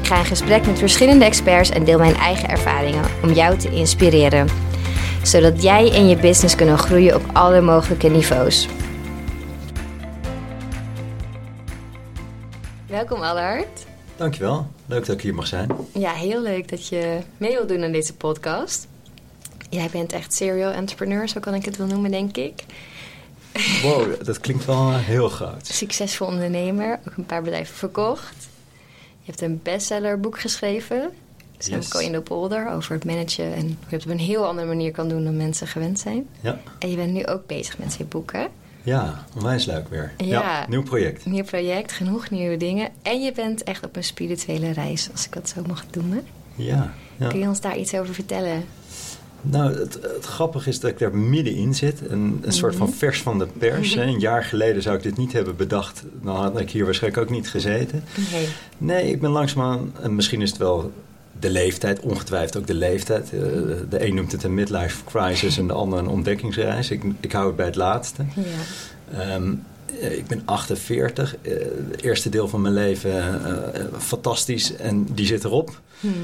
Ik ga in gesprek met verschillende experts en deel mijn eigen ervaringen om jou te inspireren. Zodat jij en je business kunnen groeien op alle mogelijke niveaus. Welkom Allard. Dankjewel. Leuk dat ik hier mag zijn. Ja, heel leuk dat je mee wilt doen aan deze podcast. Jij bent echt serial entrepreneur, zo kan ik het wel noemen, denk ik. Wow, dat klinkt wel heel groot. Succesvol ondernemer, ook een paar bedrijven verkocht. Je hebt een bestsellerboek geschreven, Sam Yes. in de Polder, over het managen en hoe je het op een heel andere manier kan doen dan mensen gewend zijn. Ja, En je bent nu ook bezig met je boeken. ja onwijs leuk weer. Ja. nieuw project. Nieuw project, genoeg nieuwe dingen. En je bent echt op een spirituele reis, als ik dat zo mag noemen. Ja, ja. Kun je ons daar iets over vertellen? Nou, het, het grappige is dat ik daar middenin zit. Een, een soort van Mhm. vers van de pers. hè. Een jaar geleden zou ik dit niet hebben bedacht. Dan had ik hier waarschijnlijk ook niet gezeten. Nee. Nee, ik ben langzaamaan... En misschien is het wel de leeftijd, ongetwijfeld ook de leeftijd. Eh, de een noemt het een midlife crisis en de ander een ontdekkingsreis. Ik, ik hou het bij het laatste. Ja. Ehm, eh, ik ben 48. eh, het eerste deel van mijn leven fantastisch en die zit erop. Mhm.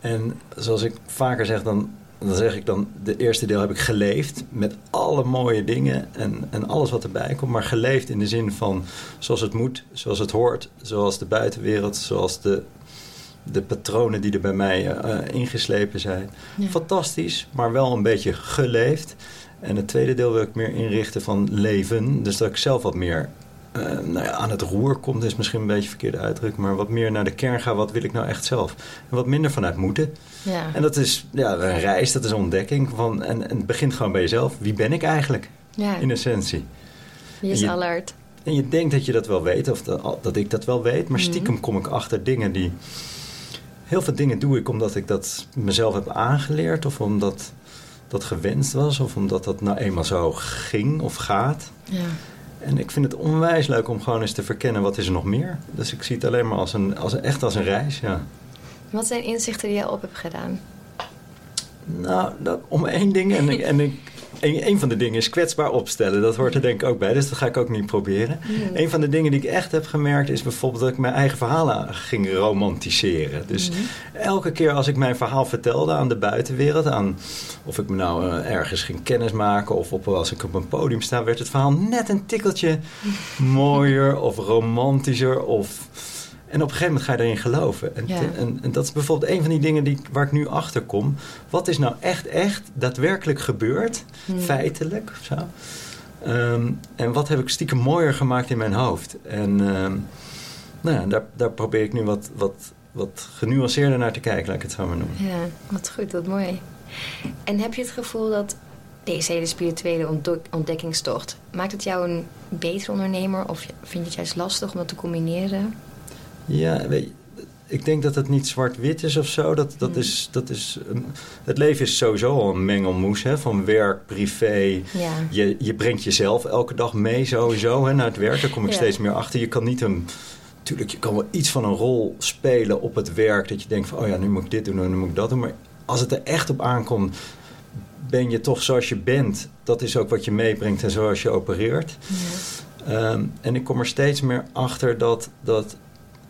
En zoals ik vaker zeg, dan, dan zeg ik dan... de eerste deel heb ik geleefd met alle mooie dingen en, en alles wat erbij komt. Maar geleefd in de zin van zoals het moet, zoals het hoort... zoals de buitenwereld, zoals de, de patronen die er bij mij eh, ingeslepen zijn. Ja. Fantastisch, maar wel een beetje geleefd. En het tweede deel wil ik meer inrichten van leven. Dus dat ik zelf wat meer eh, nou ja, aan het roer kom. Dat is misschien een beetje een verkeerde uitdruk. Maar wat meer naar de kern ga. Wat wil ik nou echt zelf? En wat minder vanuit moeten. Ja. En dat is ja, een reis, dat is een ontdekking. Van, en, en het begint gewoon bij jezelf. Wie ben ik eigenlijk? ja. In essentie. Wie is je- Allard? En je denkt dat je dat wel weet, of dat, dat ik dat wel weet, maar Mhm. stiekem kom ik achter dingen die. Heel veel dingen doe ik omdat ik dat mezelf heb aangeleerd, of omdat dat gewenst was, of omdat dat nou eenmaal zo ging of gaat. Ja. En ik vind het onwijs leuk om gewoon eens te verkennen wat is er nog meer. Dus ik zie het alleen maar als een, als echt als een reis, ja. Wat zijn inzichten die jij op hebt gedaan? Nou, dat, om één ding. En, ik- en ik, een, een van de dingen is kwetsbaar opstellen. Dat hoort er denk ik ook bij. Dus dat ga ik ook niet proberen. Mhm. Een van de dingen die ik echt heb gemerkt is bijvoorbeeld dat ik mijn eigen verhalen ging romantiseren. Dus Mhm. elke keer als ik mijn verhaal vertelde aan de buitenwereld, aan of ik me nou eh, ergens ging kennismaken of op, als ik op een podium sta, werd het verhaal net een tikkeltje mooier of romantischer of. En op een gegeven moment ga je erin geloven. En, Ja. en, en dat is bijvoorbeeld een van die dingen die, waar ik nu achter kom. Wat is nou echt, echt daadwerkelijk gebeurd? Hmm. Feitelijk of zo. Ehm, en wat heb ik stiekem mooier gemaakt in mijn hoofd? En ehm, nou ja, daar, daar probeer ik nu wat, wat, wat genuanceerder naar te kijken, laat ik het zo maar noemen. Ja, wat goed, wat mooi. En heb je het gevoel dat deze hele spirituele ontdek- ontdekkingstocht... maakt het jou een betere ondernemer of vind je het juist lastig om dat te combineren? Ja, weet je, ik denk dat het niet zwart-wit is of zo. Dat, dat Hmm. is, dat is, een- het leven is sowieso al een mengelmoes hè, van werk, privé. Ja. Je, je brengt jezelf elke dag mee sowieso hè, naar het werk. Daar kom ik Ja. steeds meer achter. Je kan niet een... Tuurlijk, je kan wel iets van een rol spelen op het werk. Dat je denkt van, oh ja, nu moet ik dit doen en nu moet ik dat doen. Maar als het er echt op aankomt, ben je toch zoals je bent. Dat is ook wat je meebrengt en zoals je opereert. Ja. Ehm, en ik kom er steeds meer achter dat, dat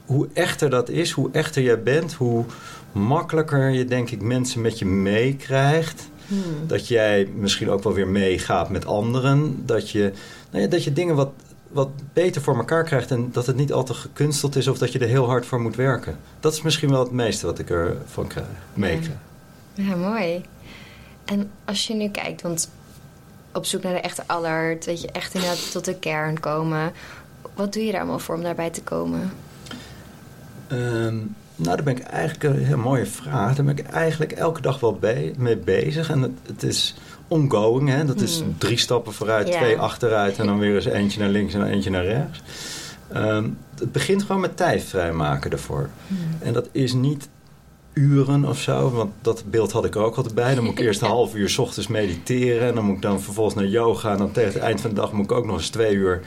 hoe echter dat is, hoe echter jij bent, hoe makkelijker je denk ik mensen met je meekrijgt. Hmm. Dat jij misschien ook wel weer meegaat met anderen. Dat je, nou ja, dat je dingen wat, wat beter voor elkaar krijgt en dat het niet altijd gekunsteld is of dat je er heel hard voor moet werken. Dat is misschien wel het meeste wat ik ervan krijg, meekrijg. Ja, mooi. En als je nu kijkt, want op zoek naar de echte Allard... weet je, echt inderdaad tot de kern komen... wat doe je daar allemaal voor om daarbij te komen? Ehm, nou, daar ben ik eigenlijk een heel mooie vraag. Daar ben ik eigenlijk elke dag wel bij, mee bezig. En het, het is ongoing, hè? Dat is Hmm. drie stappen vooruit, Ja. twee achteruit en dan weer eens eentje naar links en dan eentje naar rechts. Ehm, het begint gewoon met tijd vrijmaken ervoor. En dat is niet uren of zo. Want dat beeld had ik er ook altijd bij. Dan moet ik eerst een half uur s ochtends mediteren. En dan moet ik dan vervolgens naar yoga. En dan tegen het eind van de dag moet ik ook nog eens twee uur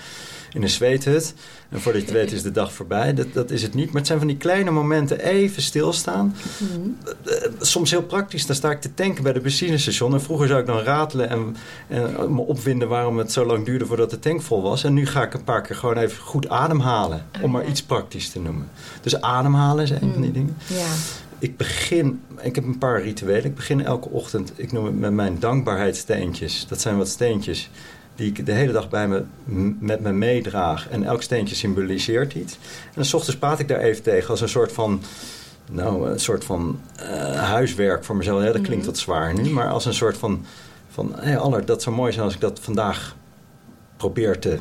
in een zweethut. En voordat je het weet is de dag voorbij. Dat, dat is het niet. Maar het zijn van die kleine momenten even stilstaan. Mhm. Eh, Soms heel praktisch. Dan sta ik te tanken bij de benzinestation. En vroeger zou ik dan ratelen en, en me opwinden waarom het zo lang duurde voordat de tank vol was. En nu ga ik een paar keer gewoon even goed ademhalen. Om maar iets praktisch te noemen. Dus ademhalen is een van die dingen. Ja. Ik begin, ik heb een paar rituelen. Ik begin elke ochtend, ik noem het met mijn dankbaarheidssteentjes. Dat zijn wat steentjes die ik de hele dag bij me, met me meedraag. En elk steentje symboliseert iets. En dan 's ochtends praat ik daar even tegen als een soort van... Nou, een soort van eh, huiswerk voor mezelf. Ja, dat klinkt wat zwaar nu. Maar als een soort van... van hey, Allard, dat zou mooi zijn als ik dat vandaag probeer te,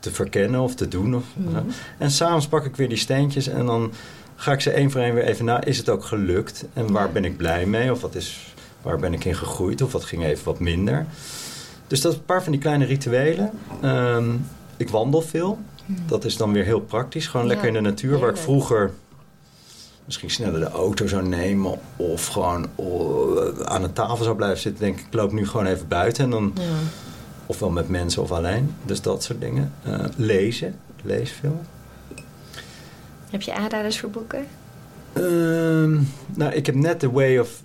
te verkennen of te doen. Of, zo. En s'avonds pak ik weer die steentjes en dan ga ik ze één voor één weer even na. Is het ook gelukt? En waar ben ik blij mee? Of wat is, waar ben ik in gegroeid? Of wat ging even wat minder? Dus dat is een paar van die kleine rituelen. Ehm, ik wandel veel. Dat is dan weer heel praktisch. Gewoon Ja, lekker in de natuur. Waar ik vroeger misschien sneller de auto zou nemen. Of gewoon oh, aan een tafel zou blijven zitten. Denk ik, ik loop nu gewoon even buiten. En dan Ja. Ofwel met mensen of alleen. Dus dat soort dingen. Eh, lezen. Ik Lees veel. Heb je aanraders voor boeken? Ehm, nou, ik heb net The Way of...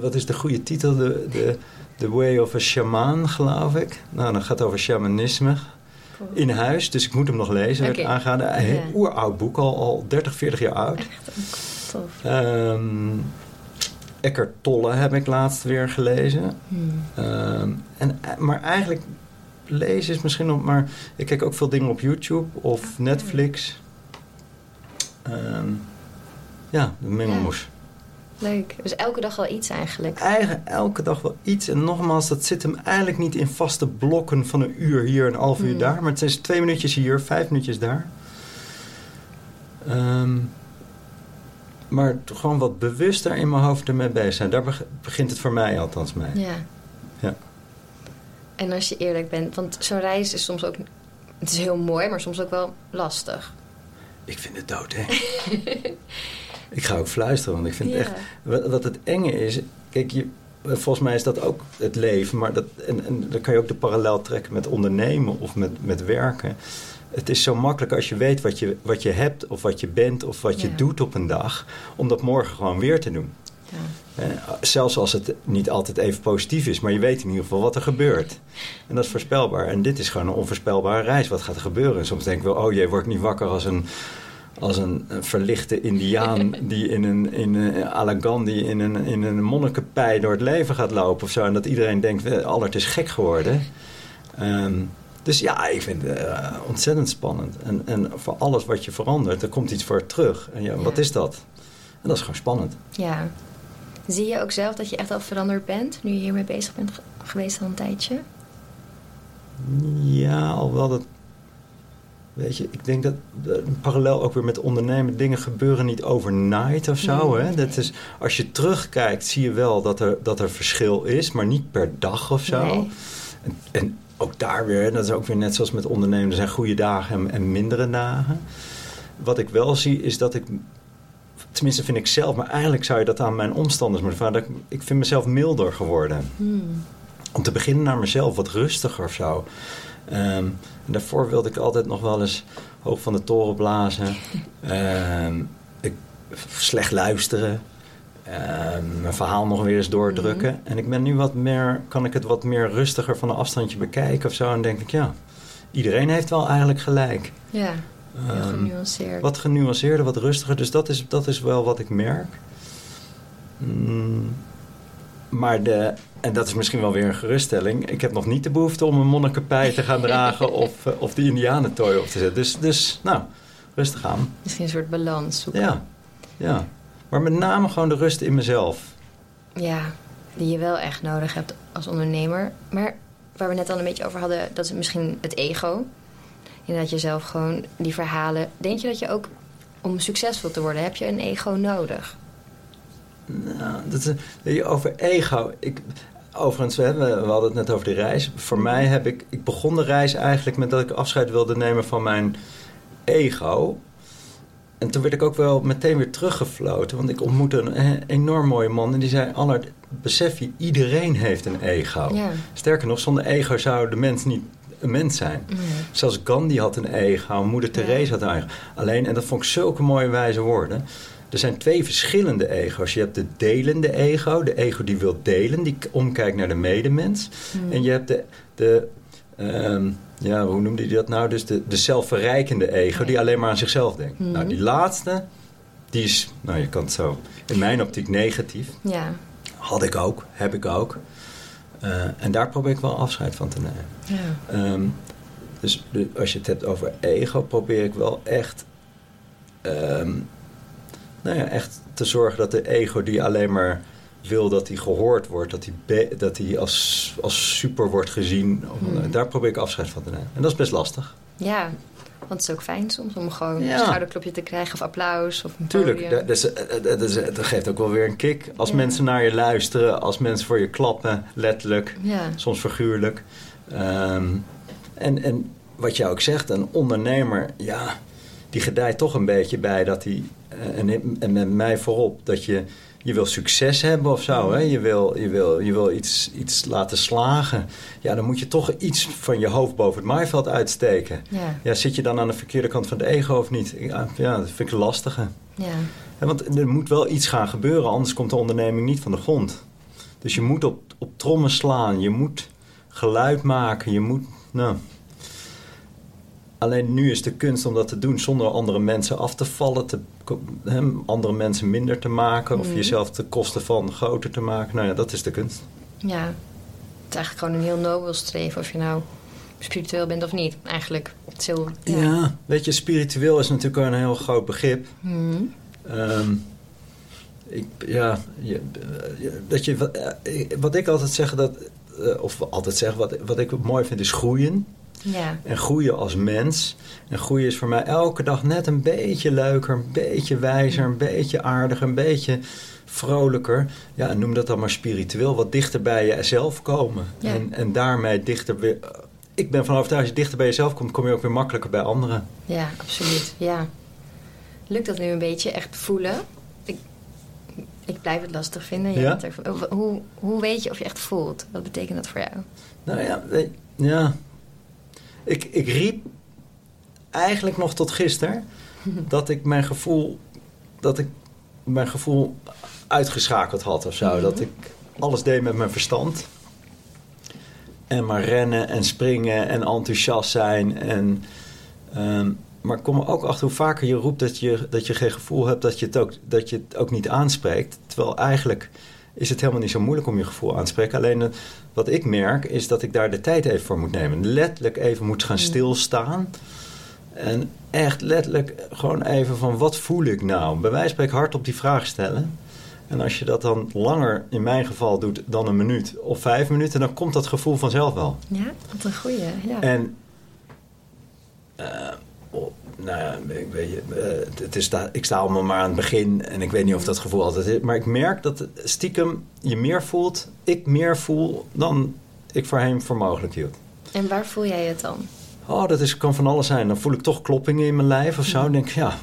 Wat is de goede titel? De, de, the Way of a Shaman, geloof ik. Nou, dat gaat over shamanisme. In huis, dus ik moet hem nog lezen. Oké. aangeraden. Een Ja. oeroud boek, al, al 30, 40 jaar oud. Tof. Ehm Eckhart Tolle heb ik laatst weer gelezen. Hmm. Ehm, en, maar eigenlijk lezen is misschien nog maar... Ik kijk ook veel dingen op YouTube of Netflix. Ehm, ja, de mengelmoes. Leuk. Dus elke dag wel iets eigenlijk. Eigen, elke dag wel iets. En nogmaals, dat zit hem eigenlijk niet in vaste blokken van een uur hier, een half uur Hmm. daar. Maar het is twee minuutjes hier, vijf minuutjes daar. Ehm, maar gewoon wat bewuster in mijn hoofd ermee bezig zijn. Daar beg- begint het voor mij althans mee. Ja. Ja. En als je eerlijk bent, want zo'n reis is soms ook... Het is heel mooi, maar soms ook wel lastig. Ik vind het dood, hè? ik ga ook fluisteren, want ik vind echt... Wat, wat het enge is... Kijk, je, volgens mij is dat ook het leven. Maar dat, en, en dan kan je ook de parallel trekken met ondernemen of met, met werken. Het is zo makkelijk als je weet wat je, wat je hebt of wat je bent of wat je doet op een dag... om dat morgen gewoon weer te doen. Ja. Zelfs als het niet altijd even positief is, maar je weet in ieder geval wat er gebeurt. En dat is voorspelbaar. En dit is gewoon een onvoorspelbare reis. Wat gaat er gebeuren? En soms denk ik wel, oh je wordt niet wakker als een, als een, een verlichte indiaan die in een, in een à la Gandhi in een, in een monnikenpij door het leven gaat lopen of zo. En dat iedereen denkt, Allard is gek geworden. Ehm, dus ja, ik vind het eh, ontzettend spannend. En, en voor alles wat je verandert, er komt iets voor terug. En ja, Ja. wat is dat? En dat is gewoon spannend. ja. Zie je ook zelf dat je echt al veranderd bent... nu je hiermee bezig bent ge- geweest al een tijdje? Ja, alhoewel dat. Weet je, ik denk dat parallel ook weer met ondernemen dingen gebeuren niet overnight of zo. Nee. Hè? Dat is, als je terugkijkt, zie je wel dat er, dat er verschil is, maar niet per dag of zo. Nee. En, en ook daar weer, dat is ook weer net zoals met ondernemen, er zijn goede dagen en, en mindere dagen. Wat ik wel zie is dat ik, tenminste vind ik zelf, maar eigenlijk zou je dat aan mijn omstanders moeten vragen. Ik vind mezelf milder geworden Hmm. om te beginnen naar mezelf, wat rustiger of zo. Ehm, daarvoor wilde ik altijd nog wel eens hoog van de toren blazen. Ehm, ik, slecht luisteren. Ehm, mijn verhaal nog weer eens doordrukken. En ik ben nu wat meer, kan ik het wat meer rustiger van een afstandje bekijken of zo. En denk ik, ja, iedereen heeft wel eigenlijk gelijk. Ja, heel genuanceerd. wat genuanceerder, wat rustiger. Dus dat is, dat is wel wat ik merk. Mm, maar de, en dat is misschien wel weer een geruststelling. Ik heb nog niet de behoefte om een monnikenpij te gaan dragen of, eh, of die indianentooi op te zetten. Dus, dus nou, rustig aan. Misschien een soort balans zoeken. Ja, ja. Maar met name gewoon de rust in mezelf. Ja, die je wel echt nodig hebt als ondernemer. Maar waar we net al een beetje over hadden, dat is misschien het ego. Inderdaad, jezelf gewoon die verhalen. Denk je dat je ook, om succesvol te worden, heb je een ego nodig? Nou, dat is, je, over ego. Ik, overigens, we, we hadden het net over de reis. Voor mij heb ik... Ik begon de reis eigenlijk met dat ik afscheid wilde nemen van mijn ego. en toen werd ik ook wel meteen weer teruggefloten. Want ik ontmoette een eh, enorm mooie man. En die zei, Allard, besef je, iedereen heeft een ego. Ja. Sterker nog, zonder ego zou de mens niet een mens zijn. Zelfs Gandhi had een ego, moeder Therese had een ego. Alleen, en dat vond ik zulke mooie wijze woorden... Er zijn twee verschillende ego's. Je hebt de delende ego, de ego die wil delen, die omkijkt naar de medemens. Hmm. En je hebt de, de ehm, ja, hoe noemde hij dat nou? Dus de, de zelfverrijkende ego, die alleen maar aan zichzelf denkt. Hmm. Nou, die laatste, die is, nou je kan het zo, in mijn optiek negatief. Ja. Had ik ook, heb ik ook. Eh, en daar probeer ik wel afscheid van te nemen. Ja. Ehm, dus als je het hebt over ego, probeer ik wel echt, ehm, nou ja, echt te zorgen dat de ego die alleen maar wil dat hij gehoord wordt, dat hij, dat hij als, als super wordt gezien, Hmm. daar probeer ik afscheid van te nemen. En dat is best lastig. Ja, want het is ook fijn soms om gewoon Ja. een schouderklopje te krijgen of applaus of een Tuurlijk, dat, dat, is- eh, dat, is- dat geeft ook wel weer een kick. Als Ja. mensen naar je luisteren, als mensen voor je klappen, letterlijk. Ja, soms figuurlijk. Ehm, en, en wat jij ook zegt, een ondernemer, ja, die gedijt toch een beetje bij dat hij, eh, en, en met mij voorop, dat je, je wil succes hebben of zo. Hè? Je wil, je wil, je wil iets, iets laten slagen. Ja, dan moet je toch iets van je hoofd boven het maaiveld uitsteken. ja, Ja, zit je dan aan de verkeerde kant van de ego of niet? Ja, ja, dat vind ik lastige. ja. Ja, want er moet wel iets gaan gebeuren, anders komt de onderneming niet van de grond. Dus je moet op, op trommen slaan, je moet geluid maken, je moet. Nou. Alleen nu is de kunst om dat te doen zonder andere mensen af te vallen, te, andere mensen minder te maken of Mhm. jezelf te kosten van groter te maken. Nou ja, dat is de kunst. ja. Het is eigenlijk gewoon een heel nobel streven of je nou spiritueel bent of niet. Eigenlijk. Het is heel... Ja. weet je, spiritueel is natuurlijk een heel groot begrip. Mhm. Ehm, ik, ja, je, eh, dat je, wat, eh, wat ik altijd zeg, dat, eh, of altijd zeg, wat, wat ik mooi vind, is groeien. Ja, En groeien als mens. En groeien is voor mij elke dag net een beetje leuker, een beetje wijzer, een beetje aardiger, een beetje vrolijker. Ja, en noem dat dan maar spiritueel, wat dichter bij jezelf komen. Ja. En, en daarmee dichter weer. Ik ben van overtuigd, als je dichter bij jezelf komt, kom je ook weer makkelijker bij anderen. ja, absoluut. Ja. Lukt dat nu een beetje echt voelen? Ik, ik blijf het lastig vinden. Ja? hoe, hoe, weet je of je echt voelt? Wat betekent dat voor jou? Nou ja, ja. Ik, ik riep eigenlijk nog tot gisteren dat ik mijn gevoel, dat ik mijn gevoel uitgeschakeld had of zo. Dat ik alles deed met mijn verstand. En maar rennen en springen en enthousiast zijn. En, ehm, maar ik kom er ook achter hoe vaker je roept dat je, dat je geen gevoel hebt, dat je, het ook, dat je het ook niet aanspreekt. Terwijl eigenlijk is het helemaal niet zo moeilijk om je gevoel aan te spreken. Alleen eh, wat ik merk is dat ik daar de tijd even voor moet nemen. Letterlijk even moet gaan Mm. stilstaan. En echt letterlijk gewoon even van wat voel ik nou? Bij wijze van spreken hard op die vraag stellen. En als je dat dan langer, in mijn geval, doet dan een minuut of vijf minuten, dan komt dat gevoel vanzelf wel. Ja, wat een goeie. Ja. En, eh, nou ja, ik, weet je, eh, het is ik sta allemaal maar aan het begin en ik weet niet of dat gevoel altijd is. Maar ik merk dat stiekem je meer voelt, ik meer voel dan ik voorheen voor mogelijk hield. En waar voel jij het dan? Oh, dat is, kan van alles zijn. Dan voel ik toch kloppingen in mijn lijf of zo. Dan denk ik, ja,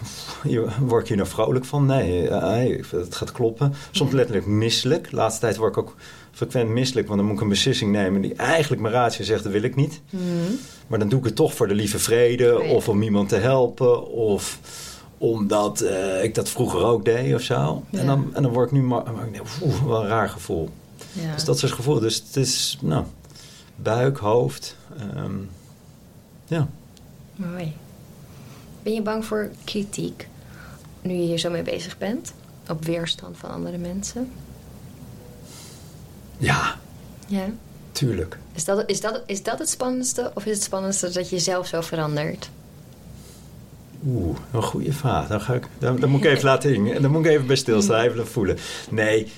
word ik hier nou vrolijk van? Nee, eh, het gaat kloppen. Soms letterlijk misselijk. Laatste tijd word ik ook frequent misselijk. Want dan moet ik een beslissing nemen die eigenlijk mijn ratio zegt, dat wil ik niet. Mhm. Maar dan doe ik het toch voor de lieve vrede. Of om iemand te helpen. Of omdat eh, ik dat vroeger ook deed of zo. Ja. En, dan, en dan word ik nu maar, oeh, wel een raar gevoel. Ja. Dus dat soort gevoel. Dus het is, nou, buik, hoofd. ehm, ja. Mooi. Ben je bang voor kritiek nu je hier zo mee bezig bent? Op weerstand van andere mensen? Ja, Ja. tuurlijk. Is dat, is, dat, is dat het spannendste? Of is het spannendste dat je zelf zo verandert? Oeh, een goede vraag. Dan, ga ik, dan, dan moet ik even laten in. Dan moet ik even bij stilstaan, even voelen. Nee.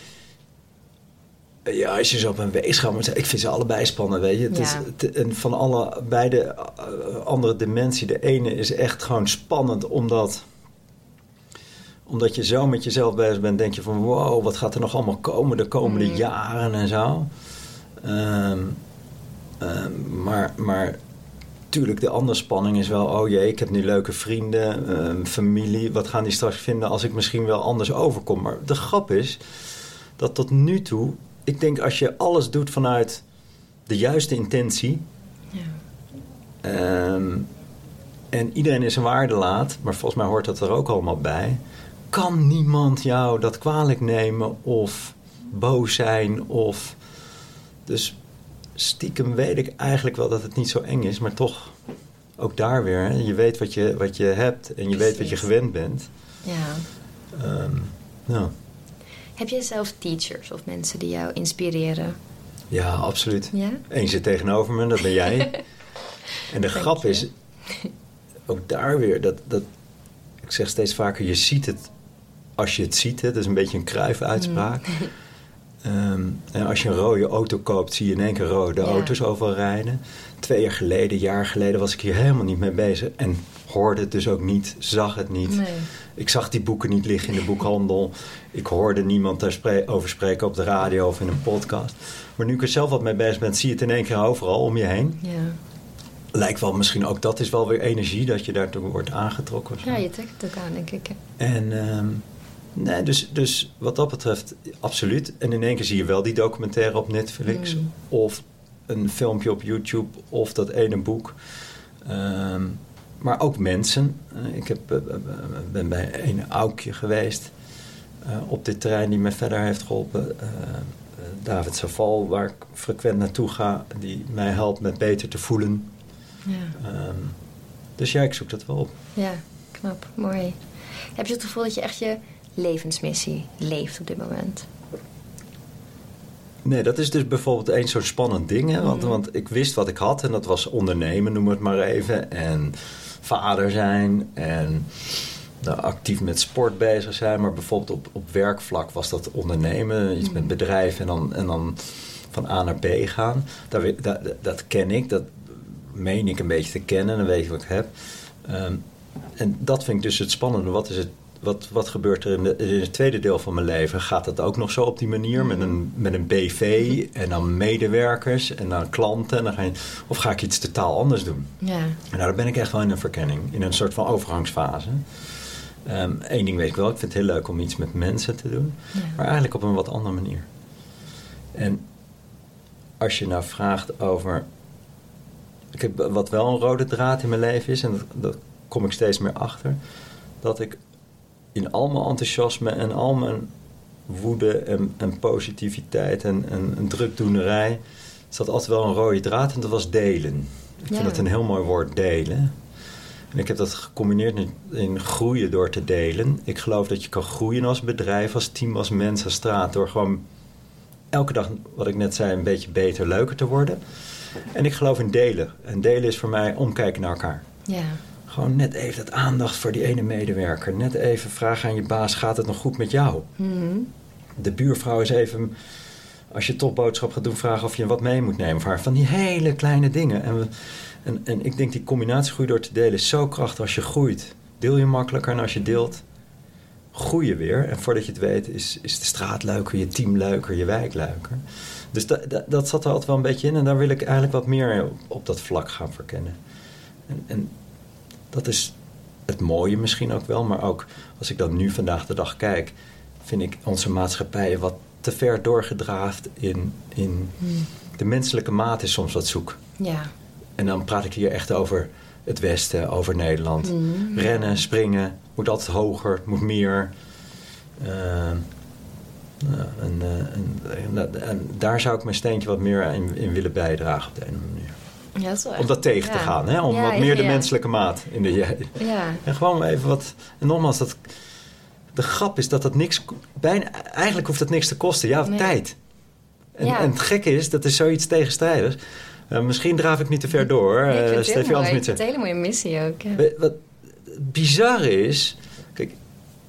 Ja, als je zo op een weegschaal moet zijn. Ik vind ze allebei spannend, weet je. Het Ja. is, het- en van alle beide eh, andere dimensie. De ene is echt gewoon spannend, omdat... Omdat je zo met jezelf bezig bent, denk je van... Wow, wat gaat er nog allemaal komen de komende Mm. jaren en zo. Ehm, ehm, maar, maar tuurlijk, de andere spanning is wel... oh jee, ik heb nu leuke vrienden, uh, familie. Wat gaan die straks vinden als ik misschien wel anders overkom? Maar de grap is dat tot nu toe... ik denk als je alles doet vanuit de juiste intentie... Ja. En iedereen in zijn waarde laat... maar volgens mij hoort dat er ook allemaal bij... kan niemand jou dat kwalijk nemen of boos zijn of... Dus stiekem weet ik eigenlijk wel dat het niet zo eng is, maar toch ook daar weer. Hè? Je weet wat je, wat je hebt en je weet wat je gewend bent. Ja. Um, ja. Heb jij zelf teachers of mensen die jou inspireren? Ja, absoluut. Ja? Eén zit tegenover me, dat ben jij. en de grap is, ook daar weer, dat, dat, ik zeg steeds vaker, je ziet het als je het ziet. Hè? Dat is een beetje een kruif-uitspraak. Mm. Ehm, en als je een rode auto koopt, zie je in één keer rode auto's overal rijden. Twee jaar geleden, een jaar geleden, was ik hier helemaal niet mee bezig. En hoorde het dus ook niet, zag het niet. Nee. Ik zag die boeken niet liggen in de boekhandel. Ik hoorde niemand daarover spreken op de radio of in een podcast. Maar nu ik er zelf wat mee bezig ben, zie je het in één keer overal om je heen. Ja. Lijkt wel misschien ook dat is wel weer energie, dat je daartoe wordt aangetrokken. Ja, je trekt het ook aan, denk ik. En... Ehm, Nee, dus, dus wat dat betreft, absoluut. En in één keer zie je wel die documentaire op Netflix. Mm. Of een filmpje op YouTube. Of dat ene boek. Ehm, maar ook mensen. Uh, ik heb, uh, ben bij een Aukje geweest. Uh, op dit terrein die me verder heeft geholpen. David Saval, waar ik frequent naartoe ga. Die mij helpt met beter te voelen. Ja. Um, dus ja, ik zoek dat wel op. Ja, knap. Mooi. Heb je het gevoel dat je echt je levensmissie leeft op dit moment? Nee, dat is dus bijvoorbeeld eens zo'n spannend ding. Hè? Want, mm. want ik wist wat ik had en dat was ondernemen, noem het maar even. En vader zijn en nou, actief met sport bezig zijn. Maar bijvoorbeeld op, op werkvlak was dat ondernemen, iets met mm. bedrijf en dan, en dan van A naar B gaan. Dat, dat, dat ken ik, dat meen ik een beetje te kennen, dan weet ik wat ik heb. Um, en dat vind ik dus het spannende. Wat is het wat, wat gebeurt er in, de, in, het tweede deel van mijn leven? Gaat dat ook nog zo op die manier? Met een, met een BV en dan medewerkers en dan klanten? En dan ga je, of ga ik iets totaal anders doen? Ja. En nou, daar ben ik echt wel in een verkenning. In een soort van overgangsfase. Eén ehm, ding weet ik wel. Ik vind het heel leuk om iets met mensen te doen. Ja. Maar eigenlijk op een wat andere manier. En als je nou vraagt over... Ik heb, wat wel een rode draad in mijn leven is... en dat, dat kom ik steeds meer achter... dat ik in al mijn enthousiasme en al mijn woede en, en positiviteit en, en, en, drukdoenerij zat altijd wel een rode draad en dat was delen. Ik vind het een heel mooi woord, delen. En ik heb dat gecombineerd in, in, groeien door te delen. Ik geloof dat je kan groeien als bedrijf, als team, als mens, als straat... door gewoon elke dag, wat ik net zei, een beetje beter, leuker te worden. En ik geloof in delen. En delen is voor mij omkijken naar elkaar. Ja. Gewoon net even dat aandacht voor die ene medewerker. Net even vragen aan je baas, gaat het nog goed met jou? Mm De buurvrouw is even, als je topboodschap gaat doen, vragen of je wat mee moet nemen haar. Van die hele kleine dingen. En, we, en, en ik denk die combinatie groei door te delen is zo krachtig als je groeit. Deel je makkelijker en als je deelt, groei je weer. En voordat je het weet is, is de straat leuker, je team leuker, je wijk leuker. Dus dat, dat, dat zat er altijd wel een beetje in. En daar wil ik eigenlijk wat meer op, op dat vlak gaan verkennen. En, en dat is het mooie misschien ook wel. Maar ook als ik dan nu vandaag de dag kijk, vind ik onze maatschappij wat te ver doorgedraafd in, in hmm. de menselijke maat is soms wat zoek. Ja. En dan praat ik hier echt over het Westen, over Nederland. Hmm. Rennen, springen, moet altijd hoger, moet meer. Uh, en, uh, en, en, daar zou ik mijn steentje wat meer in, in willen bijdragen op de een manier. Ja, dat om dat tegen te gaan. Hè? Om ja, wat meer de menselijke maat in de Ja. En gewoon even wat. En nogmaals, dat, de grap is dat dat niks. Bijna, eigenlijk hoeft dat niks te kosten. Ja, nee. tijd. En, en, het gekke is, dat is zoiets tegenstrijdigs. Uh, misschien draaf ik niet te ver door. Nee, ik vind het, het een hele mooie missie ook. Wat bizar is. Kijk,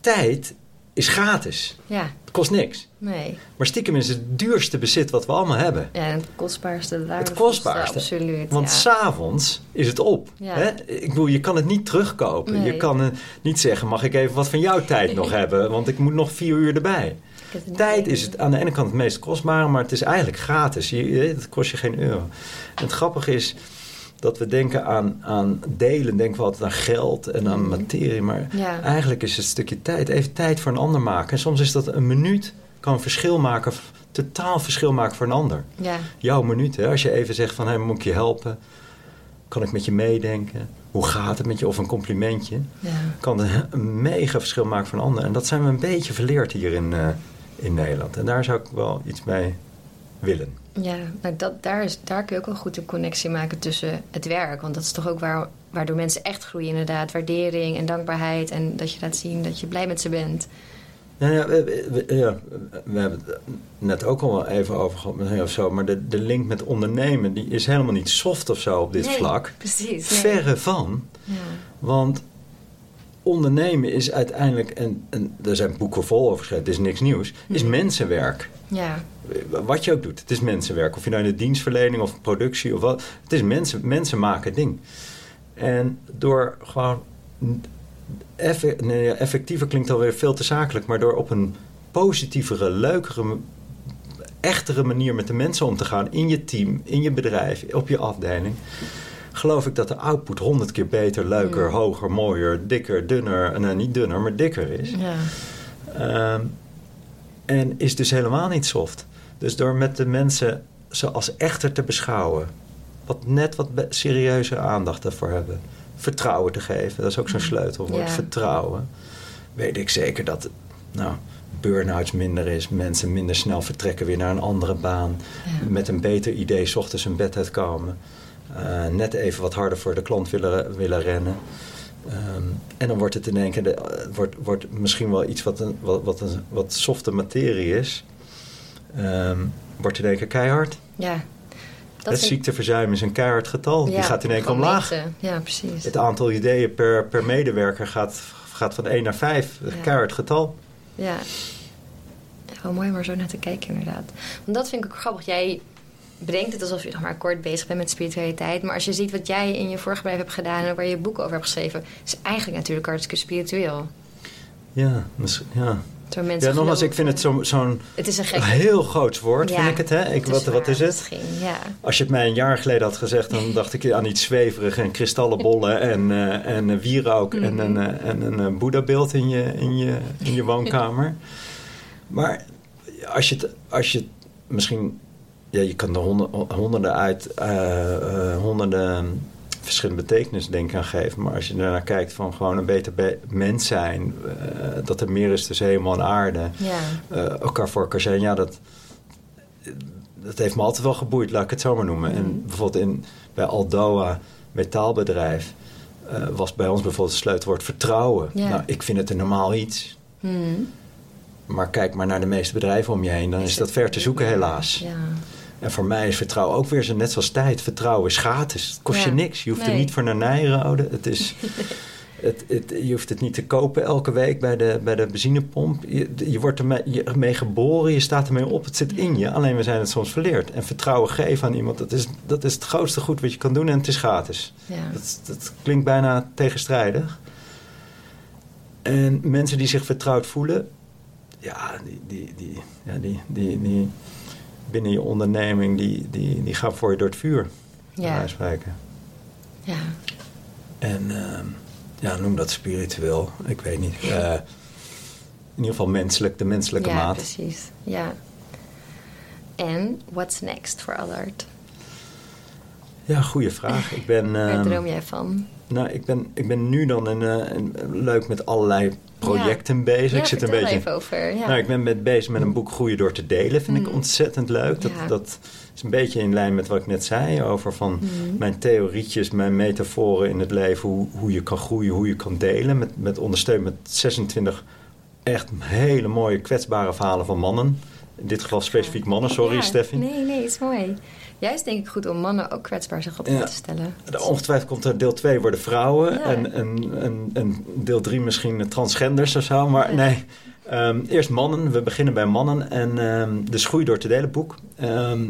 tijd is gratis. Ja. Kost niks. Nee. Maar stiekem is het duurste bezit wat we allemaal hebben. Ja, het kostbaarste. Het kostbaarste. Absoluut. Want ja. s'avonds is het op. Ja. Hè? Ik bedoel, je kan het niet terugkopen. Nee. Je kan uh, niet zeggen, mag ik even wat van jouw tijd nog hebben? Want ik moet nog vier uur erbij. Tijd is het aan de ene kant het meest kostbare, maar het is eigenlijk gratis. Je, het kost je geen euro. En het grappige is dat we denken aan, aan delen, denken we altijd aan geld en aan materie. Maar Ja. eigenlijk is het een stukje tijd. Even tijd voor een ander maken. En soms is dat een minuut, kan een verschil maken, totaal verschil maken voor een ander. Ja. Jouw minuut, hè? als je even zegt van, hé, moet ik je helpen? Kan ik met je meedenken? Hoe gaat het met je? Of een complimentje. Ja. Kan een, een mega verschil maken voor een ander. En dat zijn we een beetje verleerd hier in, eh, in Nederland. En daar zou ik wel iets mee willen. Ja, nou dat, daar, is, daar kun je ook wel goed een connectie maken tussen het werk. Want dat is toch ook waar, waardoor mensen echt groeien inderdaad. Waardering en dankbaarheid. En dat je laat zien dat je blij met ze bent. Ja, ja, we, we- ja, we hebben het net ook al wel even over gehad of zo. Maar de, de link met ondernemen die is helemaal niet soft of zo op dit Nee, vlak. Precies. nee. Verre van. Ja. Want ondernemen is uiteindelijk, en, en er zijn boeken vol over geschreven, het is niks nieuws, is Mhm. mensenwerk. ja, Wat je ook doet, het is mensenwerk. Of je nou in de dienstverlening of productie of wat. Het is mensen, mensen maken ding. En door gewoon. effe- nee, effectiever klinkt alweer veel te zakelijk, maar door op een positievere, leukere, echtere manier met de mensen om te gaan in je team, in je bedrijf, op je afdeling. Geloof ik dat de output honderd keer beter, leuker, hoger, mooier, dikker, dunner. Nou, niet dunner, maar dikker is. ja. Ehm, en is dus helemaal niet soft. Dus door met de mensen ze als echter te beschouwen, wat net wat serieuze aandacht ervoor hebben, vertrouwen te geven, dat is ook zo'n sleutelwoord, Ja. vertrouwen, weet ik zeker dat nou, burn-outs minder is, mensen minder snel vertrekken weer naar een andere baan, Ja. met een beter idee 's ochtends hun bed uitkomen, eh, net even wat harder voor de klant willen, willen rennen. Ehm, en dan wordt het in één keer de, eh, wordt, wordt misschien wel iets wat een wat, wat, een, wat softe materie is. Ehm, wordt in één keer keihard. ja. Dat het ziekteverzuim is een keihard getal. Die gaat in één keer omlaag. meten. Ja, precies. Het aantal ideeën per, per medewerker gaat, gaat van 1 naar 5. Een Ja. keihard getal. Ja. Wel mooi om er zo naar te kijken, inderdaad. Want dat vind ik ook grappig. Jij brengt het alsof je nog maar kort bezig bent met spiritualiteit. Maar als je ziet wat jij in je vorige bedrijf hebt gedaan en waar je boek over hebt geschreven, is eigenlijk natuurlijk hartstikke spiritueel. Ja, misschien- ja. Door mensen ja nogmaals, ik vind het zo- zo'n Het is een gek. heel groot woord, Ja, vind ik het. Hè? Ik, het wat, wat waar, is het? Misschien, ja. Als je het mij een jaar geleden had gezegd, dan dacht ik aan iets zweverig en kristallenbollen en, eh, en eh, wierook en een, eh, en een boeddhabeeld in je, in, je, in je woonkamer. Maar als je het, als je het misschien, ja, je kan er honden- honderden uit, honderden verschillende betekenissen denk ik aan geven. Maar als je ernaar kijkt van gewoon een beter be- mens zijn, eh, dat er meer is tussen hemel en aarde Ja. eh, elkaar voor elkaar zijn. Ja, dat, dat heeft me altijd wel geboeid, laat ik het zo maar noemen. Mhm. En bijvoorbeeld in, bij Aldoa, metaalbedrijf, eh, was bij ons bijvoorbeeld het sleutelwoord vertrouwen. Ja. Nou, ik vind het een normaal iets. Hmm. Maar kijk maar naar de meeste bedrijven om je heen, dan is, dat ver te zoeken helaas. Ja. En voor mij is vertrouwen ook weer zo net zoals tijd. Vertrouwen is gratis. Het kost Ja. je niks. Je hoeft er Nee. niet voor naar Nijrode. Het is, het, het, je hoeft het niet te kopen elke week bij de, bij de benzinepomp. Je, je wordt ermee geboren, je staat ermee op. Het zit in je. Alleen we zijn het soms verleerd. En vertrouwen geven aan iemand, dat is, dat is het grootste goed wat je kan doen. En het is gratis. Ja. Dat, dat klinkt bijna tegenstrijdig. En mensen die zich vertrouwd voelen, ja, die, die, die, ja, die, die, die binnen je onderneming, die, die, die gaan voor je door het vuur. Ja. spreken. ja. En ehm, ja, noem dat spiritueel. Ik weet niet. Eh, in ieder geval menselijk, de menselijke ja, maat. precies. Ja. En what's next voor Allard? Ja, goede vraag. Ik ben, Waar ehm, droom jij van? nou, ik ben, ik ben nu dan een, eh, een- leuk met allerlei projecten bezig. Ja, ik zit een beetje. even over. Ja. Nou, ik ben met, bezig met een boek Groeien door te delen. Vind ik Mhm. ontzettend leuk. Dat, dat is een beetje in lijn met wat ik net zei. Over van Mhm. mijn theorietjes, mijn metaforen in het leven. Hoe, hoe je kan groeien, hoe je kan delen. Met, met ondersteund met 26 echt hele mooie kwetsbare verhalen van mannen. In dit geval specifiek mannen. Sorry, Steffi. Nee, nee, is mooi. Juist denk ik goed om mannen ook kwetsbaar zich op Ja. te stellen. Ongetwijfeld komt er deel 2 worden vrouwen. Ja. En, en, en, en deel 3 misschien transgenders of zo. Maar nee, Ehm, eerst mannen. We beginnen bij mannen. En ehm de Schoei door te delen boek. Ehm,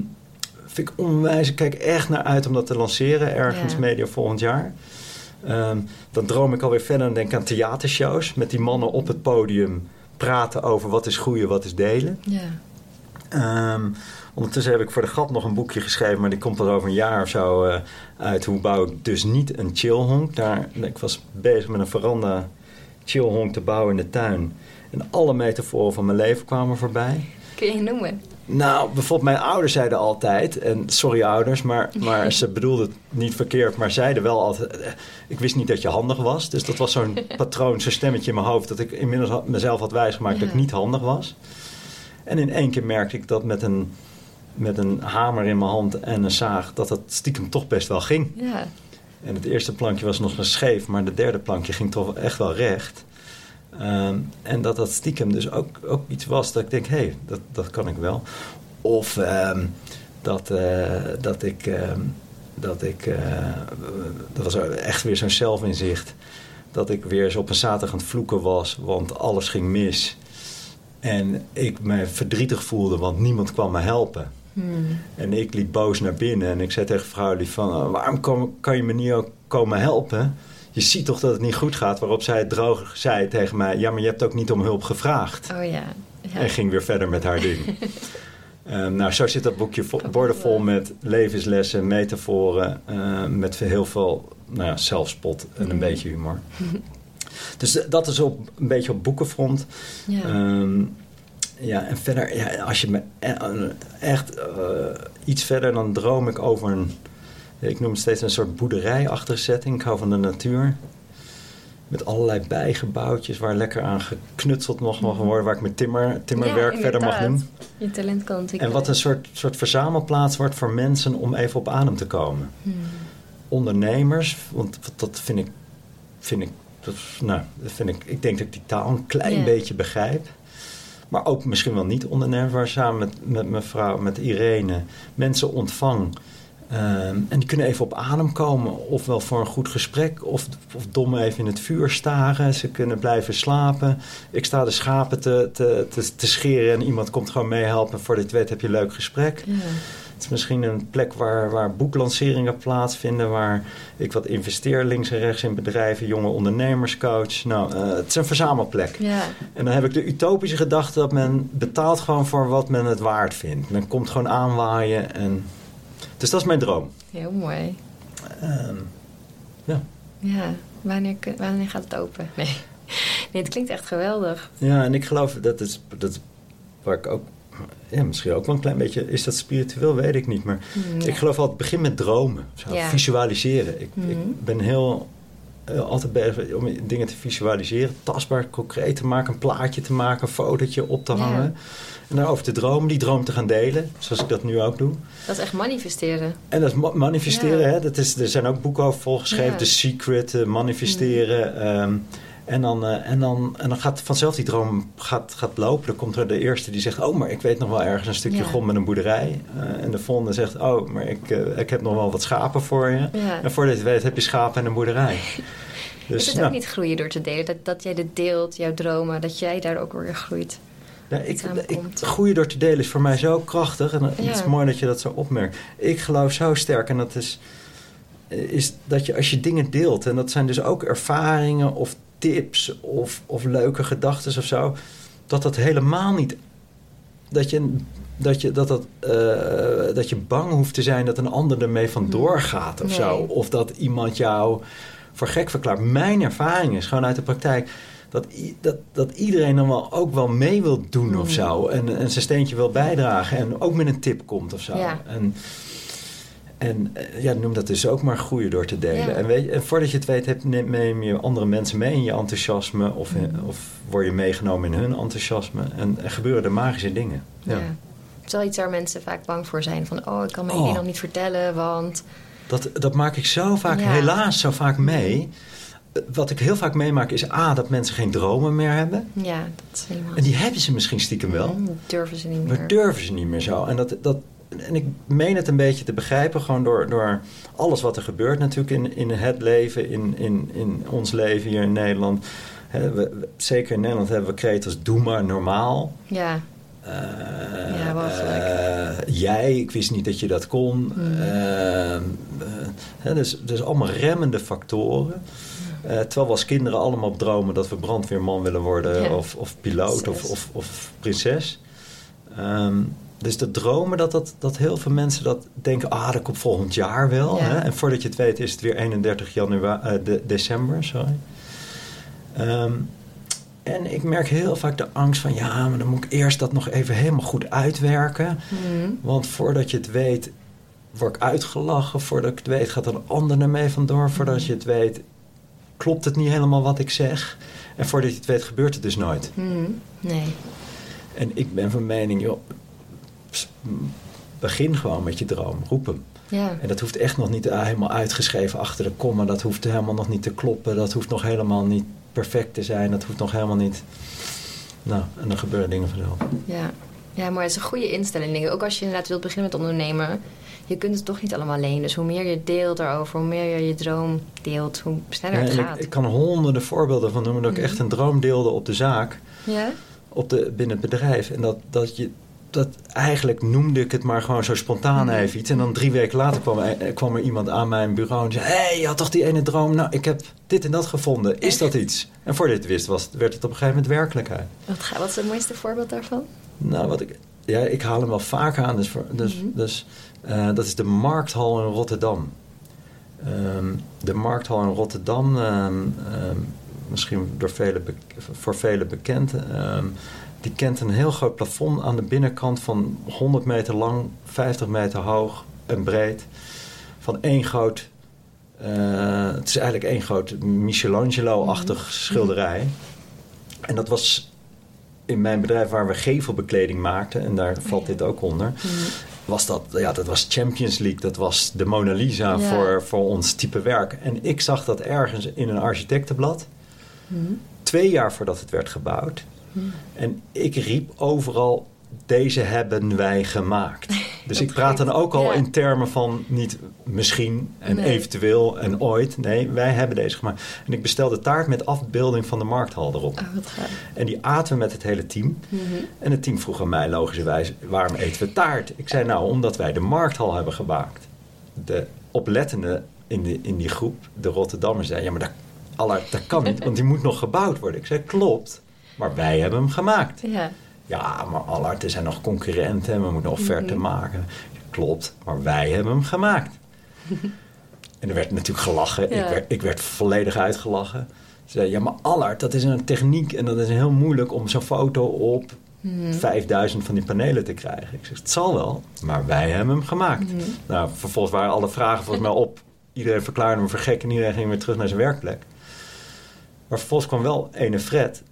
vind ik onwijs. Ik kijk echt naar uit om dat te lanceren. Ergens Ja. medio volgend jaar. Dan droom ik alweer verder en denk aan theatershows. Met die mannen op het podium praten over wat is groeien, wat is delen. Ja. Ondertussen heb ik voor de grap nog een boekje geschreven, maar die komt pas over een jaar of zo uh, uit. Hoe bouw ik dus niet een chillhonk? Daar, ik was bezig met een veranda chillhonk te bouwen in de tuin. En alle metaforen van mijn leven kwamen voorbij. Kun je noemen? Nou, bijvoorbeeld mijn ouders zeiden altijd, en sorry ouders, maar, maar ze bedoelden het niet verkeerd, maar zeiden wel altijd, eh, ik wist niet dat je handig was. Dus dat was zo'n patroon, zo'n stemmetje in mijn hoofd, dat ik inmiddels mezelf had wijsgemaakt dat ik niet handig was. En in één keer merkte ik dat met een, met een hamer in mijn hand en een zaag, dat het stiekem toch best wel ging. Ja. En het eerste plankje was nog eens scheef, maar het derde plankje ging toch echt wel recht. Ehm, en dat dat stiekem dus ook, ook iets was dat ik denk, hé, hey, dat, dat kan ik wel. Of ehm, dat, uh, dat ik, uh, dat ik uh, dat was echt weer zo'n zelfinzicht. Dat ik weer eens op een zaterdag aan het vloeken was, want alles ging mis. En ik me verdrietig voelde, want niemand kwam me helpen. Hmm. En ik liep boos naar binnen en ik zei tegen vrouw van... Oh, waarom kan, kan je me niet ook komen helpen? Je ziet toch dat het niet goed gaat? Waarop zij droog zei tegen mij... ja, maar je hebt ook niet om hulp gevraagd. Oh ja. ja. En ging weer verder met haar ding. um, nou, zo zit dat boekje bordenvol met levenslessen, metaforen... Uh, met heel veel nou ja, zelfspot en een mm. beetje humor. dus dat is op, een beetje op boekenfront. Ja. Um, ja, en verder, ja, als je me e-, echt uh, iets verder, dan droom ik over een, ik noem het steeds een soort boerderijachtige setting. Ik hou van de natuur. Met allerlei bijgebouwtjes waar lekker aan geknutseld nog mag worden, waar ik mijn timmer, timmerwerk ja, verder mag doen. Je talent kan ontwikkelen. En wat een soort, soort verzamelplaats wordt voor mensen om even op adem te komen. Hmm. Ondernemers, want dat vind ik, vind ik, dat, nou, dat vind ik, ik denk dat ik die taal een klein beetje begrijp. Maar ook misschien wel niet ondernemers, waar samen met, met mevrouw, met Irene, mensen ontvang. Um, en die kunnen even op adem komen, ofwel voor een goed gesprek, of, of dom even in het vuur staren. Ze kunnen blijven slapen. Ik sta de schapen te, te, te, te scheren en iemand komt gewoon meehelpen. Voordat je het weet heb je een leuk gesprek. Ja. Het is misschien een plek waar, waar boeklanceringen plaatsvinden, waar ik wat investeer links en rechts in bedrijven, jonge ondernemerscoach. Nou, uh, het is een verzamelplek. Ja. En dan heb ik de utopische gedachte dat men betaalt gewoon voor wat men het waard vindt. Men komt gewoon aanwaaien. En... Dus dat is mijn droom. Heel mooi. Um, ja. Ja, wanneer, wanneer gaat het open? Nee. nee, het klinkt echt geweldig. Ja, en ik geloof dat is, dat is waar ik ook ja, misschien ook wel een klein beetje, is dat spiritueel, weet ik niet. Maar mm, ik geloof altijd, begin met dromen. Zo, Visualiseren. Ik, ik mm. ben heel uh, altijd bezig om dingen te visualiseren. Tastbaar, concreet te maken, een plaatje te maken, een fotootje op te hangen. En daarover te dromen, die droom te gaan delen. Zoals ik dat nu ook doe. Dat is echt manifesteren. En dat is manifesteren, hè. Dat is, er zijn ook boeken over volgeschreven. The Secret, uh, manifesteren. Mm. Ehm, en dan, uh, en dan, en dan gaat vanzelf die droom gaat, gaat lopen. Dan komt er de eerste die zegt... oh, maar ik weet nog wel ergens een stukje grond met een boerderij. Uh, en de volgende zegt... oh, maar ik, uh, ik heb nog wel wat schapen voor je. Ja. En voordat je weet heb je schapen en een boerderij. Dus, is het nou, ook niet groeien door te delen? Dat, dat jij dit deelt, jouw dromen... dat jij daar ook weer groeit? Ja, ik, ik, groeien door te delen is voor mij zo krachtig. En het is mooi dat je dat zo opmerkt. Ik geloof zo sterk en dat is is dat je als je dingen deelt, en dat zijn dus ook ervaringen of tips of, of leuke gedachten of zo, dat dat helemaal niet. Dat je, dat, je, dat, dat, uh, dat je bang hoeft te zijn dat een ander ermee vandoor gaat of zo. Of dat iemand jou voor gek verklaart. Mijn ervaring is gewoon uit de praktijk. Dat, dat, dat iedereen dan wel ook wel mee wil doen of mm. zo. En, en zijn steentje wil bijdragen. En ook met een tip komt of zo. Ja. En, en eh, ja, noem dat dus ook maar groeien door te delen. En, weet en voordat je het weet, heb, neem je andere mensen mee in je enthousiasme. Of, mm. of word je meegenomen in hun enthousiasme. En er gebeuren er magische dingen. Ja. ja. Het is wel iets waar mensen vaak bang voor zijn. Van, oh, ik kan mijn oh. nog niet vertellen, want... Dat, dat maak ik zo vaak, helaas zo vaak mee. Wat ik heel vaak meemaak is A, dat mensen geen dromen meer hebben. Ja, dat is helemaal... En die hebben ze misschien stiekem wel. Mm, durven ze niet meer. Maar durven ze niet meer zo. En dat, dat, en ik meen het een beetje te begrijpen, gewoon door, door alles wat er gebeurt natuurlijk in, in het leven, in, in, in ons leven hier in Nederland. we, zeker in Nederland hebben we kreet doe maar normaal. Ja. Uh, ja, wel uh, jij, ik wist niet dat je dat kon. Mm. Uh, dus, dus allemaal remmende factoren. terwijl we als kinderen allemaal op dromen dat we brandweerman willen worden, of, of piloot, of, of, of, prinses. Um, dus de dromen, dat, dat, dat heel veel mensen dat denken... ah, dat komt volgend jaar wel. Ja. Hè? En voordat je het weet is het weer 31 januari, eh, de, december. Sorry. Ehm, en ik merk heel vaak de angst van... ja, maar dan moet ik eerst dat nog even helemaal goed uitwerken. Mhm. Want voordat je het weet, word ik uitgelachen. Voordat ik het weet, gaat een ander ermee vandoor. Voordat je het weet, klopt het niet helemaal wat ik zeg. En voordat je het weet, gebeurt het dus nooit. Mhm. Nee. En ik ben van mening, joh, begin gewoon met je droom. Roep hem. Ja. En dat hoeft echt nog niet eh, helemaal uitgeschreven achter de komma. Dat hoeft helemaal nog niet te kloppen. Dat hoeft nog helemaal niet perfect te zijn. Dat hoeft nog helemaal niet... Nou, en dan gebeuren dingen vanzelf. Ja. ja, maar het is een goede instelling. Ook als je inderdaad wilt beginnen met ondernemen. Je kunt het toch niet allemaal alleen. Dus hoe meer je deelt daarover, hoe meer je je droom deelt, hoe sneller het gaat. ik, ik kan honderden voorbeelden van noemen dat ik Mhm. echt een droom deelde op de zaak. Ja? op de, binnen het bedrijf. En dat, dat je. Dat eigenlijk noemde ik het maar gewoon zo spontaan Mhm. even iets. En dan drie weken later kwam er, kwam er iemand aan mijn bureau en zei: Hé, hey, je had toch die ene droom? Nou, ik heb dit en dat gevonden. Is dat iets? En voor dit wist, was, werd het op een gegeven moment werkelijkheid. Wat, wat is het mooiste voorbeeld daarvan? Nou, wat ik. Ja, ik haal hem wel vaak aan. Dus, dus, Mhm. dus eh, dat is de Markthal in Rotterdam. Ehm, de Markthal in Rotterdam, ehm, ehm, misschien door vele voor velen bekend. Die kent een heel groot plafond aan de binnenkant van 100 meter lang, 50 meter hoog en breed. Van één groot. eh, het is eigenlijk één groot Michelangelo-achtig Mhm. schilderij. En dat was in mijn bedrijf waar we gevelbekleding maakten, en daar valt ja. dit ook onder, Mhm. was dat, ja, dat was Champions League, dat was de Mona Lisa Ja. voor, voor ons type werk. En ik zag dat ergens in een architectenblad, Mhm. twee jaar voordat het werd gebouwd. En ik riep overal, deze hebben wij gemaakt. Dus ik praat dan ook al ja. in termen van niet misschien en Nee. eventueel en ooit. Nee, wij hebben deze gemaakt. En ik bestelde taart met afbeelding van de markthal erop. Oh, wat gaaf. En die aten we met het hele team. Mhm. En het team vroeg aan mij logischerwijs, waarom eten we taart? Ik zei nou, omdat wij de markthal hebben gemaakt. De oplettende in, de, in die groep, de Rotterdammers, zei, ja maar dat, dat kan niet, want die moet nog gebouwd worden. Ik zei, klopt, maar wij hebben hem gemaakt. Ja. Ja, maar Allard, er zijn nog concurrenten en we moeten een offerte Mhm. maken. Klopt, maar wij hebben hem gemaakt. en er werd natuurlijk gelachen. Ja. Ik, werd, ik werd volledig uitgelachen. Ze zei, ja, maar Allard, dat is een techniek en dat is heel moeilijk om zo'n foto op Mhm. 5000 van die panelen te krijgen. Ik zeg, het zal wel, maar wij hebben hem gemaakt. Mhm. Nou, vervolgens waren alle vragen volgens mij op. Iedereen verklaarde me voor gek en iedereen ging weer terug naar zijn werkplek. Maar vervolgens kwam wel ene Fred,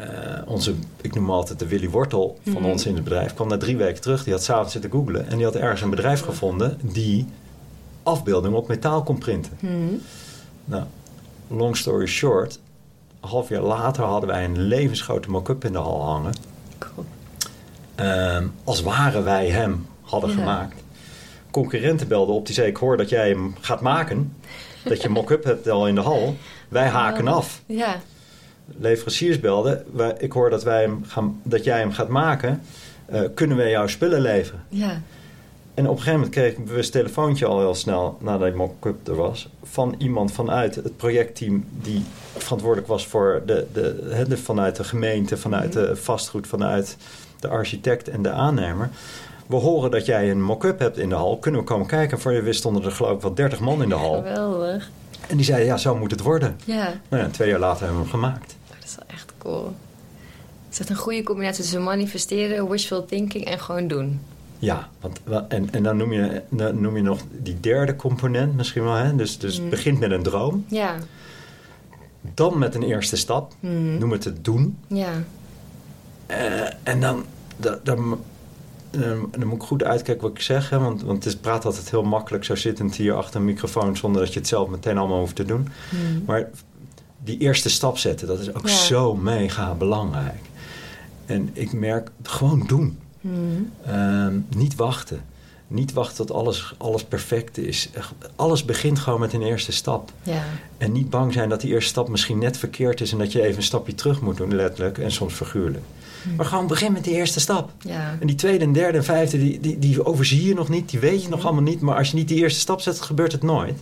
eh, onze, ik noem altijd de Willy Wortel van Mhm. ons in het bedrijf, kwam na drie weken terug. Die had s'avonds zitten googlen en die had ergens een bedrijf gevonden die afbeeldingen op metaal kon printen. Mhm. Nou, long story short, een half jaar later hadden wij een levensgrote mock-up in de hal hangen. Cool. Ehm, als waren wij hem hadden Ja. gemaakt. Concurrenten belden op, die zei: Ik hoor dat jij hem gaat maken. Dat je mock-up hebt al in de hal. Wij haken Oh. af. Ja. Leveranciers belden: Ik hoor dat, wij hem gaan, dat jij hem gaat maken. Eh, kunnen wij jouw spullen leveren? Ja. En op een gegeven moment kreeg ik een bewust telefoontje al heel snel nadat mock-up er was. Van iemand vanuit het projectteam die verantwoordelijk was voor de, de, vanuit de gemeente, vanuit Mhm. de vastgoed, vanuit de architect en de aannemer. We horen dat jij een mock-up hebt in de hal. Kunnen we komen kijken? Voor je wist stonden er geloof ik wel 30 man in de hal. Geweldig. En die zeiden, ja, zo moet het worden. Ja. Nou ja, twee jaar later hebben we hem gemaakt. Dat is wel echt cool. Het is echt een goede combinatie tussen manifesteren, wishful thinking en gewoon doen. Ja, want, en, en dan noem je, dan noem je nog die derde component misschien wel. Hè? Dus, dus het Mhm. begint met een droom. Ja. Dan met een eerste stap. Mhm. Noem het het doen. Ja. Eh, en dan, da- dan, eh, dan moet ik goed uitkijken wat ik zeg. Hè? Want, want het is, praat altijd heel makkelijk zo zittend hier achter een microfoon... zonder dat je het zelf meteen allemaal hoeft te doen. Mhm. Maar die eerste stap zetten, dat is ook Ja. zo mega belangrijk. En ik merk, gewoon doen. Mhm. Ehm, niet wachten. Niet wachten tot alles, alles perfect is. Alles begint gewoon met een eerste stap. Ja. En niet bang zijn dat die eerste stap misschien net verkeerd is... en dat je even een stapje terug moet doen, letterlijk. En soms figuurlijk. Maar gewoon begin met die eerste stap. Ja. En die tweede en derde en vijfde, die, die, die overzie je nog niet. Die weet je nog allemaal niet. Maar als je niet die eerste stap zet, gebeurt het nooit.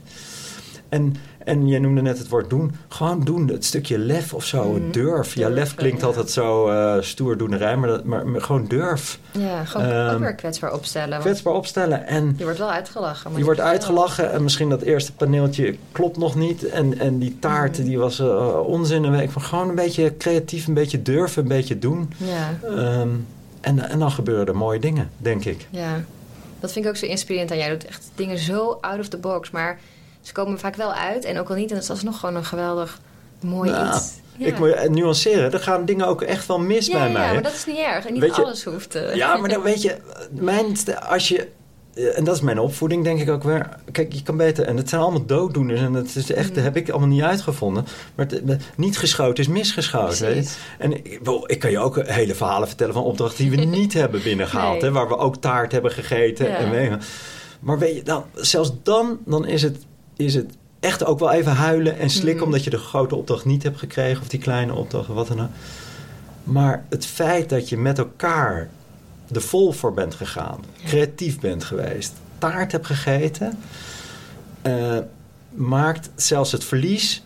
En, En je noemde net het woord doen. Gewoon doen, het stukje lef of zo, Mhm. durf. Ja, lef klinkt altijd zo eh stoerdoenerij, maar, dat, maar, maar gewoon durf. Ja, gewoon Ehm, ook weer kwetsbaar opstellen. Kwetsbaar opstellen en... Je wordt wel uitgelachen. maar Je wordt uitgelachen en misschien dat eerste paneeltje klopt nog niet. En, en die taart Mhm. die was eh, onzin. Een week van gewoon een beetje creatief, een beetje durven, een beetje doen. Ja, Ehm, en, en dan gebeuren er mooie dingen, denk ik. ja. Dat vind ik ook zo inspirerend aan jij. Je doet echt dingen zo out of the box. Maar ze komen vaak wel uit. En ook al niet, dan is dat nog gewoon een geweldig mooi Nou, iets. Ja. Ik moet nuanceren. Er gaan dingen ook echt wel mis ja, bij ja, mij. hè? maar dat is niet erg. En niet Weet je- alles hoeft. eh. Ja, maar dan weet je, mijn, als je, eh, en dat is mijn opvoeding denk ik ook weer. Kijk, je kan beter, en het zijn allemaal dooddoeners en dat is echt, Mm. dat heb ik allemaal niet uitgevonden. Maar het, niet geschoten is misgeschoten. weet. En ik, wel, ik kan je ook hele verhalen vertellen van opdrachten die we niet hebben binnengehaald. Nee. Hè, waar we ook taart hebben gegeten. Ja. En. Maar weet je, dan, zelfs dan, dan is het, is het echt ook wel even huilen en slikken... Mhm. omdat je de grote opdracht niet hebt gekregen... of die kleine opdracht of wat dan ook. Maar het feit dat je met elkaar er vol voor bent gegaan... creatief bent geweest, taart hebt gegeten... eh, maakt zelfs het verlies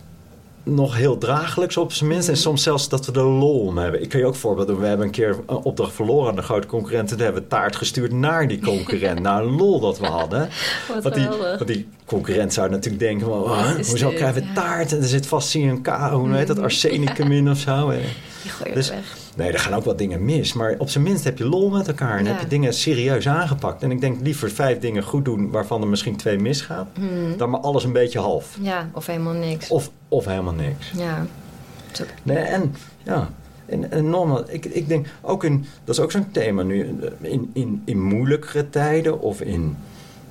nog heel draaglijks op zijn minst. En Mhm. soms zelfs dat we er lol om hebben. Ik kan je ook voorbeelden. We hebben een keer een opdracht verloren aan de grote concurrent. En hebben we taart gestuurd naar die concurrent. nou, een lol dat we hadden. Wat Want die, want die concurrent zou natuurlijk denken... Van, oh, hoezo krijgen we taart? En er zit vast CNK, hoe heet dat? Mhm. Arsenicum in of zo. Die gooi je Dus- weg. Nee, er gaan ook wat dingen mis. Maar op zijn minst heb je lol met elkaar. En Ja. heb je dingen serieus aangepakt. En ik denk liever vijf dingen goed doen... waarvan er misschien twee misgaan... Hmm. dan maar alles een beetje half. Ja, of helemaal niks. Of, of helemaal niks. Ja. Nee, en ja, en, en normaal, ik, ik denk ook in, dat is ook zo'n thema nu, in, in, in moeilijkere tijden of in,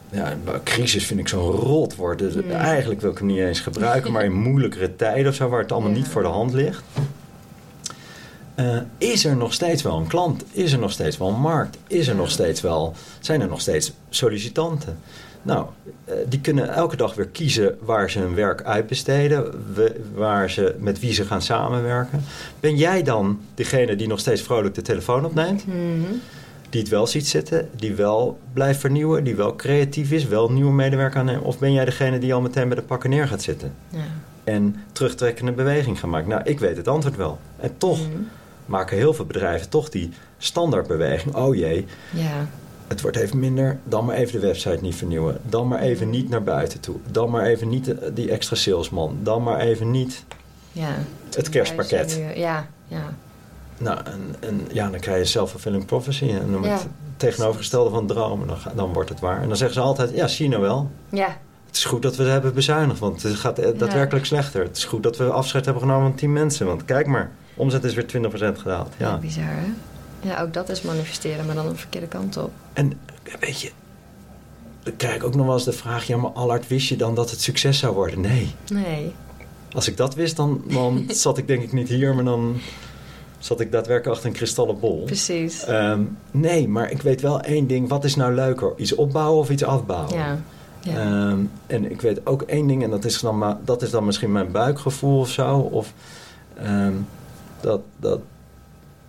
ja, crisis vind ik zo'n rot woord. Dus Hmm. Eigenlijk wil ik hem niet eens gebruiken, maar in moeilijkere tijden of zo, waar het allemaal Ja. niet voor de hand ligt. Eh, is er nog steeds wel een klant? Is er nog steeds wel een markt? Is er nog steeds wel, zijn er nog steeds sollicitanten? Nou, eh, die kunnen elke dag weer kiezen waar ze hun werk uitbesteden, we- waar ze, met wie ze gaan samenwerken. Ben jij dan degene die nog steeds vrolijk de telefoon opneemt? Mhm. Die het wel ziet zitten, die wel blijft vernieuwen, die wel creatief is, wel nieuwe medewerker aanneemt? Of ben jij degene die al meteen bij de pakken neer gaat zitten Ja. en terugtrekkende beweging gaat maken? Nou, ik weet het antwoord wel. En toch Mhm. Maken heel veel bedrijven toch die standaardbeweging. Oh jee, Ja. het wordt even minder, dan maar even de website niet vernieuwen. Dan maar even niet naar buiten toe. Dan maar even niet eh, die extra salesman. Dan maar even niet Ja. het kerstpakket. Ja, ja. Nou, en, en ja, dan krijg je self-fulfilling prophecy. En noem Ja. het tegenovergestelde van dromen. Dan, dan wordt het waar. En dan zeggen ze altijd, ja, zie je nou wel. Ja. Het is goed dat we het hebben bezuinigd, want het gaat eh, daadwerkelijk slechter. Het is goed dat we afscheid hebben genomen van 10 mensen. Want kijk maar, omzet is weer 20% gedaald. Ja. Ja. Bizar, hè? Ja, ook dat is manifesteren, maar dan de verkeerde kant op. En weet je, dan krijg ik ook nog wel eens de vraag... ja, maar Allard, wist je dan dat het succes zou worden? Nee. Nee. Als ik dat wist, dan, dan zat ik denk ik niet hier... maar dan zat ik daadwerkelijk achter een kristallen bol. Precies. Ehm, nee, maar ik weet wel één ding. Wat is nou leuker? Iets opbouwen of iets afbouwen? ja. Ja. Ehm, en ik weet ook één ding... en dat is dan, dat is dan misschien mijn buikgevoel of zo... of ehm, dat... dat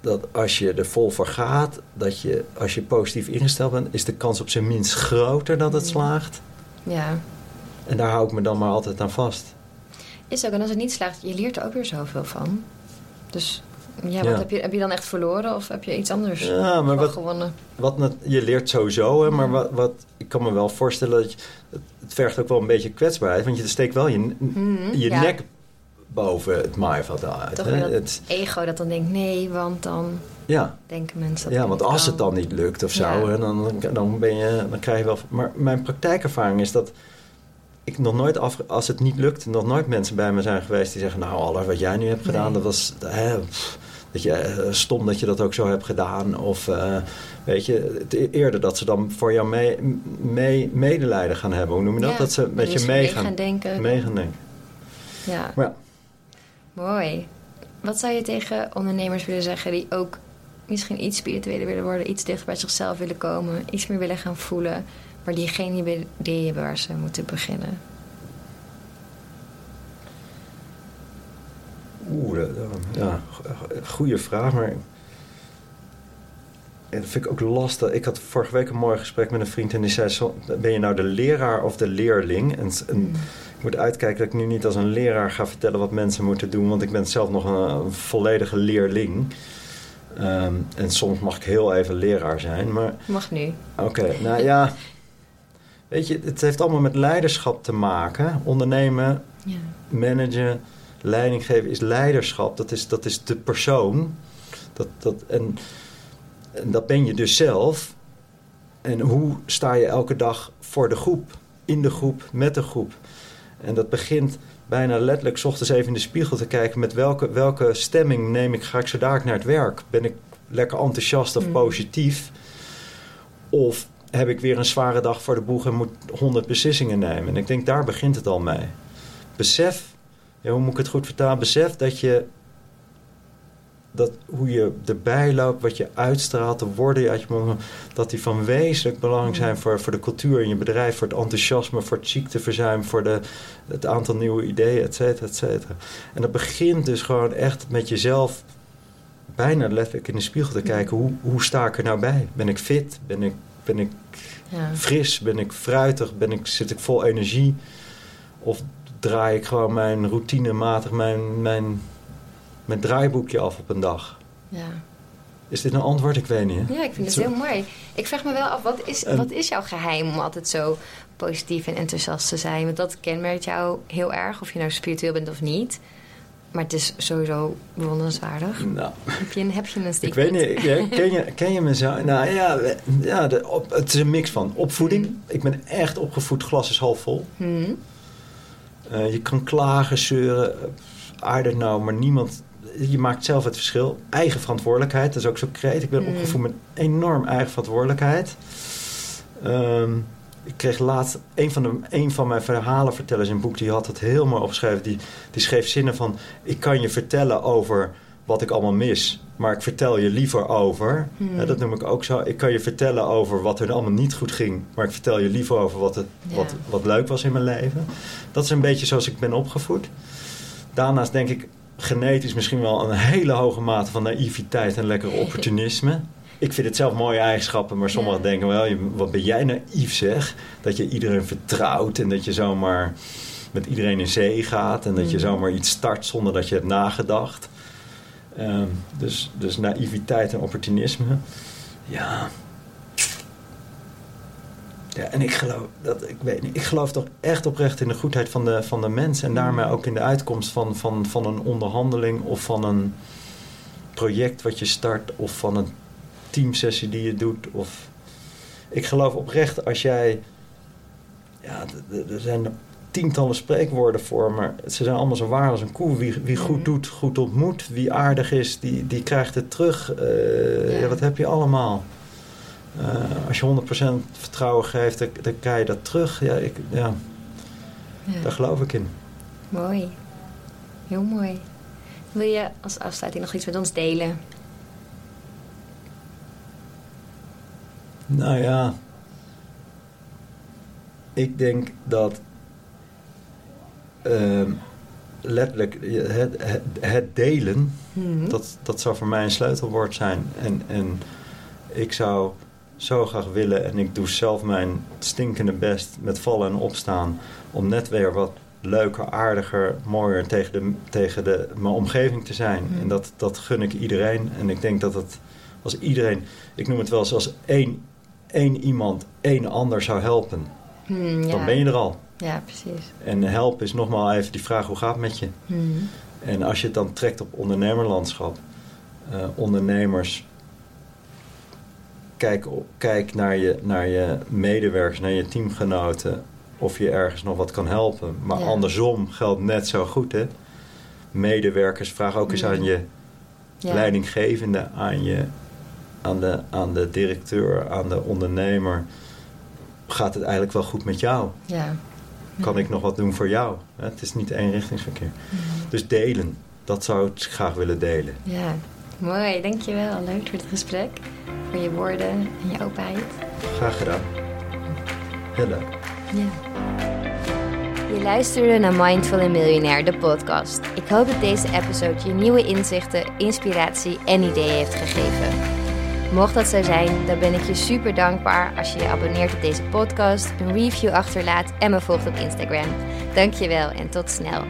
dat als je er vol voor gaat, dat je als je positief ingesteld bent, is de kans op zijn minst groter dat het slaagt. ja. En daar hou ik me dan maar altijd aan vast. Is ook, en als het niet slaagt, je leert er ook weer zoveel van. Dus ja, Ja. wat heb je, heb je dan echt verloren of heb je iets anders Ja, maar wat, gewonnen? wat je leert sowieso, hè, maar Mm. wat, wat, ik kan me wel voorstellen dat je, het, vergt ook wel een beetje kwetsbaarheid, want je steekt wel je, Mhm, je ja. nek boven het maaiveld uit. Toch hè. dat Het, ego dat dan denkt, nee, want dan ja, denken mensen dat ja, want als het dan niet lukt of zo, Ja. hè, dan, dan, ben je, dan krijg je wel... Maar mijn praktijkervaring is dat ik nog nooit, af, als het niet lukt, nog nooit mensen bij me zijn geweest die zeggen... nou, alles wat jij nu hebt gedaan, Nee. dat was... Hè, pff, dat je, eh, stom dat je dat ook zo hebt gedaan. Of eh, weet je, e- eerder dat ze dan voor jou mee, mee, medelijden gaan hebben. Hoe noem je dat? Ja, dat ze met je mee mee gaan, gaan denken. mee gaan denken. Ja, Maar ja, mooi. Wat zou je tegen ondernemers willen zeggen die ook misschien iets spiritueler willen worden, iets dichter bij zichzelf willen komen, iets meer willen gaan voelen, maar die geen idee hebben waar ze moeten beginnen? Oeh, ja, go- goede vraag, maar... En dat vind ik ook lastig. Ik had vorige week een mooi gesprek met een vriend en die zei... Ben je nou de leraar of de leerling? En, s- en Mm. Ik moet uitkijken dat ik nu niet als een leraar ga vertellen wat mensen moeten doen, want ik ben zelf nog een, volledige leerling. Ehm, en soms mag ik heel even leraar zijn, maar... Mag nu. Oké, nou ja... Weet je, het heeft allemaal met leiderschap te maken. Ondernemen, ja. managen, leiding geven is leiderschap. Dat is, dat is de persoon. Dat, dat, en, en dat ben je dus zelf. En hoe sta je elke dag voor de groep? In de groep, met de groep. En dat begint bijna letterlijk s ochtends even in de spiegel te kijken... met welke, welke stemming neem ik, ga ik zo dadelijk naar het werk? Ben ik lekker enthousiast of mm. positief? Of heb ik weer een zware dag voor de boeg en moet honderd beslissingen nemen? En ik denk, daar begint het al mee. Besef, ja, hoe moet ik het goed vertalen? Besef dat je dat hoe je erbij loopt, wat je uitstraalt, de woorden uit je mond, dat die van wezenlijk belang zijn voor, voor de cultuur in je bedrijf, voor het enthousiasme, voor het ziekteverzuim, voor de, het aantal nieuwe ideeën, et cetera, et cetera. En dat begint dus gewoon echt met jezelf bijna letterlijk in de spiegel te kijken, hoe, hoe sta ik er nou bij? Ben ik fit? Ben ik, ben ik ja. fris? Ben ik fruitig? Ben ik, zit ik vol energie? Of draai ik gewoon mijn routinematig, mijn, mijn met draaiboekje af op een dag. Ja. Is dit een antwoord? Ik weet niet. Ja, ik vind het heel mooi. Ik vraag me wel af, wat is, wat is jouw geheim om altijd zo positief en enthousiast te zijn? Want dat kenmerkt jou heel erg, of je nou spiritueel bent of niet. Maar het is sowieso bewonderenswaardig. Nou, heb, je, heb je een Ik weet niet, ken, je, ken je me zo? Nou ja, ja de, op, het is een mix van opvoeding. Hmm. Ik ben echt opgevoed, glas is half vol. Hmm. Uh, je kan klagen, zeuren, I don't know, maar niemand je maakt zelf het verschil. Eigen verantwoordelijkheid, dat is ook zo kreet. Ik ben mm. opgevoed met enorm eigen verantwoordelijkheid. Ehm, ik kreeg laatst een van, de, een van mijn verhalenvertellers in een boek, die had het heel mooi opgeschreven. Die, die schreef zinnen van: Ik kan je vertellen over wat ik allemaal mis, maar ik vertel je liever over. Mm. dat noem ik ook zo. Ik kan je vertellen over wat er allemaal niet goed ging, maar ik vertel je liever over wat, het, wat, wat leuk was in mijn leven. Dat is een beetje zoals ik ben opgevoed. Daarnaast denk ik, genetisch misschien wel een hele hoge mate van naïviteit en lekker opportunisme. Ik vind het zelf mooie eigenschappen, maar sommigen denken wel, wat ben jij naïef zeg. Dat je iedereen vertrouwt en dat je zomaar met iedereen in zee gaat en dat je mm. zomaar iets start zonder dat je hebt nagedacht. Ehm, dus, dus naïviteit en opportunisme. Ja, ja, en ik geloof, dat, ik, weet niet, ik geloof toch echt oprecht in de goedheid van de, van de mens. En daarmee ook in de uitkomst van, van, van een onderhandeling of van een project wat je start of van een teamsessie die je doet. Of... Ik geloof oprecht als jij. Ja, er zijn tientallen spreekwoorden voor, maar ze zijn allemaal zo waar als een koe. Wie, wie goed mhm. doet, goed ontmoet. Wie aardig is, die, die krijgt het terug. Uh, ja. ja, wat heb je allemaal? Uh, als je 100% vertrouwen geeft, dan, dan krijg je dat terug. Ja, ik, ja, ja. Daar geloof ik in. Mooi. Heel mooi. Wil je als afsluiting nog iets met ons delen? Nou ja, ik denk dat uh, letterlijk het, het, het delen, hmm. dat, dat zou voor mij een sleutelwoord zijn. En, en ik zou zo graag willen. En ik doe zelf mijn stinkende best met vallen en opstaan. Om net weer wat leuker, aardiger, mooier tegen, de, tegen de, mijn omgeving te zijn. Hmm. En dat, dat gun ik iedereen. En ik denk dat het als iedereen, ik noem het wel eens als één, één iemand één ander zou helpen. Hmm, ja. Dan ben je er al. Ja, precies. En helpen is nogmaals even die vraag, hoe gaat het met je? Hmm. En als je het dan trekt op ondernemerlandschap. Uh, ondernemers kijk, kijk naar, je, naar je medewerkers, naar je teamgenoten, of je ergens nog wat kan helpen. Maar andersom geldt net zo goed. Hè? Medewerkers, vraag ook eens aan je leidinggevende, aan, je, aan, de, aan de directeur, aan de ondernemer. Gaat het eigenlijk wel goed met jou? Ja. Kan ik nog wat doen voor jou? Het is niet eenrichtingsverkeer. Dus delen, dat zou ik graag willen delen. Ja, mooi. Dankjewel. Leuk voor het gesprek voor je woorden en je openheid. Graag gedaan. Heel leuk. Ja. Je luisterde naar Mindful en Miljonair, de podcast. Ik hoop dat deze episode je nieuwe inzichten, inspiratie en ideeën heeft gegeven. Mocht dat zo zijn, dan ben ik je super dankbaar als je je abonneert op deze podcast, een review achterlaat en me volgt op Instagram. Dankjewel en tot snel.